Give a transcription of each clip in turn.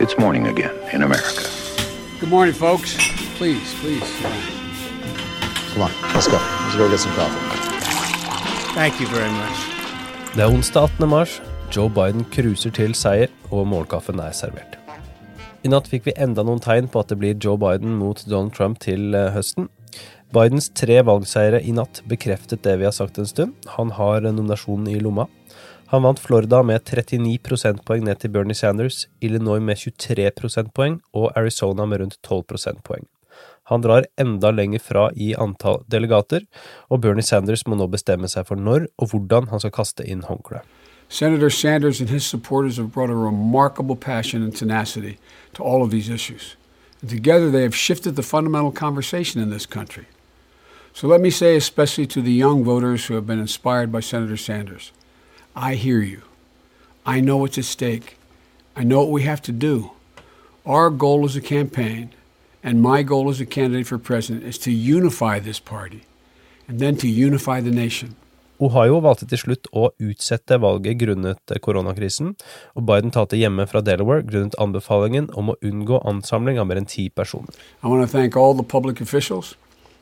It's morning again in America. Good morning, folks. Please, please. Come on, let's go. Let's go get some coffee. Thank you very much. Det er onsdag 18. mars. Joe Biden cruiser til seier, og målkaffen er servert. I natt fikk vi enda noen tegn på at det blir Joe Biden mot Donald Trump til eh, høsten. Bidens tre valgseiere i natt bekreftet det vi har sagt en stund. Han har nominasjonen i lomma. Han vant Florida med 39 prosentpoeng ned til Bernie Sanders, Illinois med 23 prosentpoeng og Arizona med rundt 12 prosentpoeng. Han drar enda lenger fra i antall delegater, og Bernie Sanders må nå bestemme seg for når og hvordan han skal kaste inn håndkleet. Senator Sanders and his supporters have brought a remarkable passion and tenacity to all of these issues. And together they have shifted the fundamental conversation in this country. So let me say, especially to the young voters who have been inspired by Senator Sanders, I hear you. I know what's at stake. I know what we have to do. Our goal as a campaign, and my goal as a candidate for president, is to unify this party and then to unify the nation. Ohio valgte til slutt å utsette valget grunnet koronakrisen, og Biden talte hjemme fra Delaware grunnet anbefalingen om å unngå ansamling av mer enn ti personer. I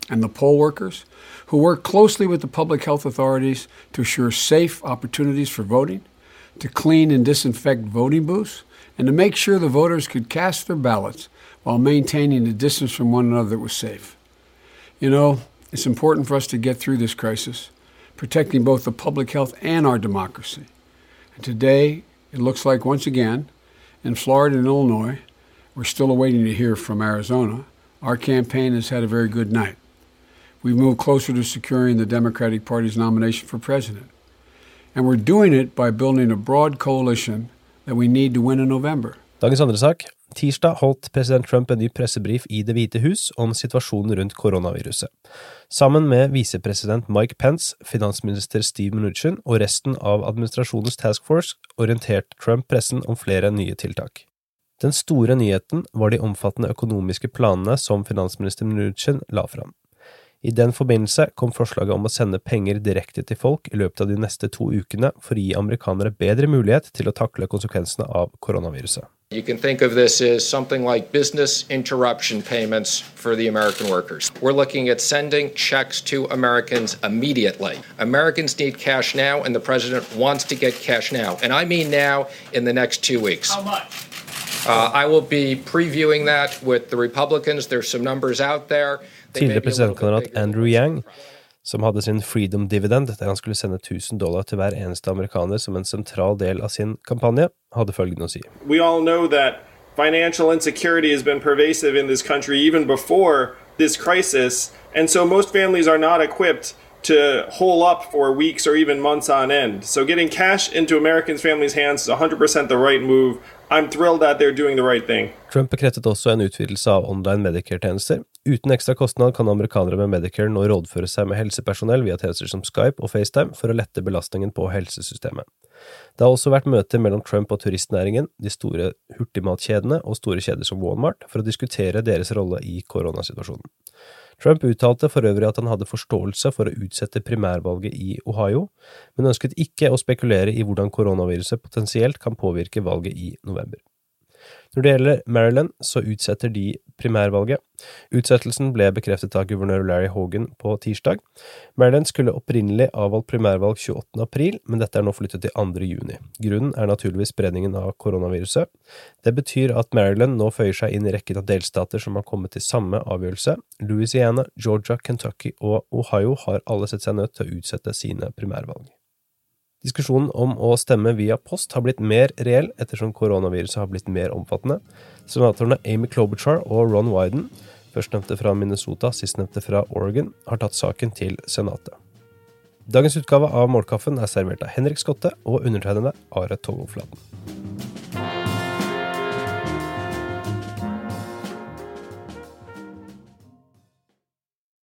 the and the poll workers who work closely with the public health authorities to assure safe opportunities for voting, to clean and disinfect voting booths, and to make sure the voters could cast their ballots while maintaining a distance from one another that was safe. You know, it's important for us to get through this crisis, protecting both the public health and our democracy. And today, it looks like once again, in Florida and Illinois, we're still awaiting to hear from Arizona. Our campaign has had a very good night. We've moved closer to securing the Democratic Party's nomination for president. And we're doing it by building a broad coalition that we need to win in November. Dagens andre sak. Tirsdag holdt president Trump en ny pressebrief i Det hvite hus om situasjonen rundt koronaviruset. Sammen med visepresident Mike Pence, finansminister Steve Mnuchin og resten av administrasjonens task force orienterte Trump pressen om flere nye tiltak. Den store nyheten var de omfattende økonomiske planene som finansminister Mnuchin la fram. I den forbindelse kom forslaget om å sende penger direkte til folk i løpet av de neste to ukene for å gi amerikanere bedre mulighet til å takle konsekvensene av koronaviruset. You can think of this as something like business interruption payments for the American workers. We're looking at sending checks to Americans immediately. Americans need cash now, and the president wants to get cash now. And I mean now in the next two weeks. How much? Uh, I will be previewing that with the Republicans. There's some numbers out there. Tidligere presidentkandidat Andrew Yang, som hadde sin freedom dividend, der han skulle sende 1000 dollar til hver eneste amerikaner som en sentral del av sin kampanje, hadde følgende å si. We all know that financial insecurity has been pervasive in this country even before this crisis, and so most families are not equipped to hole up for weeks or even months on end. So getting cash into Americans' families' hands is 100% the right move. I'm thrilled that they're doing the right thing. Trump bekreftet også en utvidelse av online Medicare-tjenester. Uten ekstra kostnad kan amerikanere med Medicare nå rådføre seg med helsepersonell via tjenester som Skype og FaceTime for å lette belastningen på helsesystemet. Det har også vært møter mellom Trump og turistnæringen, de store hurtigmatkjedene og store kjeder som Walmart for å diskutere deres rolle i koronasituasjonen. Trump uttalte for øvrig at han hadde forståelse for å utsette primærvalget i Ohio, men ønsket ikke å spekulere i hvordan koronaviruset potensielt kan påvirke valget i november. Når det gjelder Maryland, så utsetter de primærvalget. Utsettelsen ble bekreftet av guvernør Larry Hogan på tirsdag. Maryland skulle opprinnelig avholdt primærvalg 28. april, men dette er nå flyttet til 2. juni. Grunnen er naturligvis spredningen av koronaviruset. Det betyr at Maryland nå føyer seg inn i rekken av delstater som har kommet til samme avgjørelse. Louisiana, Georgia, Kentucky og Ohio har alle sett seg nødt til å utsette sine primærvalg. Diskusjonen om å stemme via post har blitt mer reell ettersom koronaviruset har blitt mer omfattende. Senatorene Amy Klobuchar og Ron Wyden, førstnevnte fra Minnesota, sistnevnte fra Oregon, har tatt saken til Senatet. Dagens utgave av Målkaffen er servert av Henrik Skotte og undertegnede Are Togoflaten.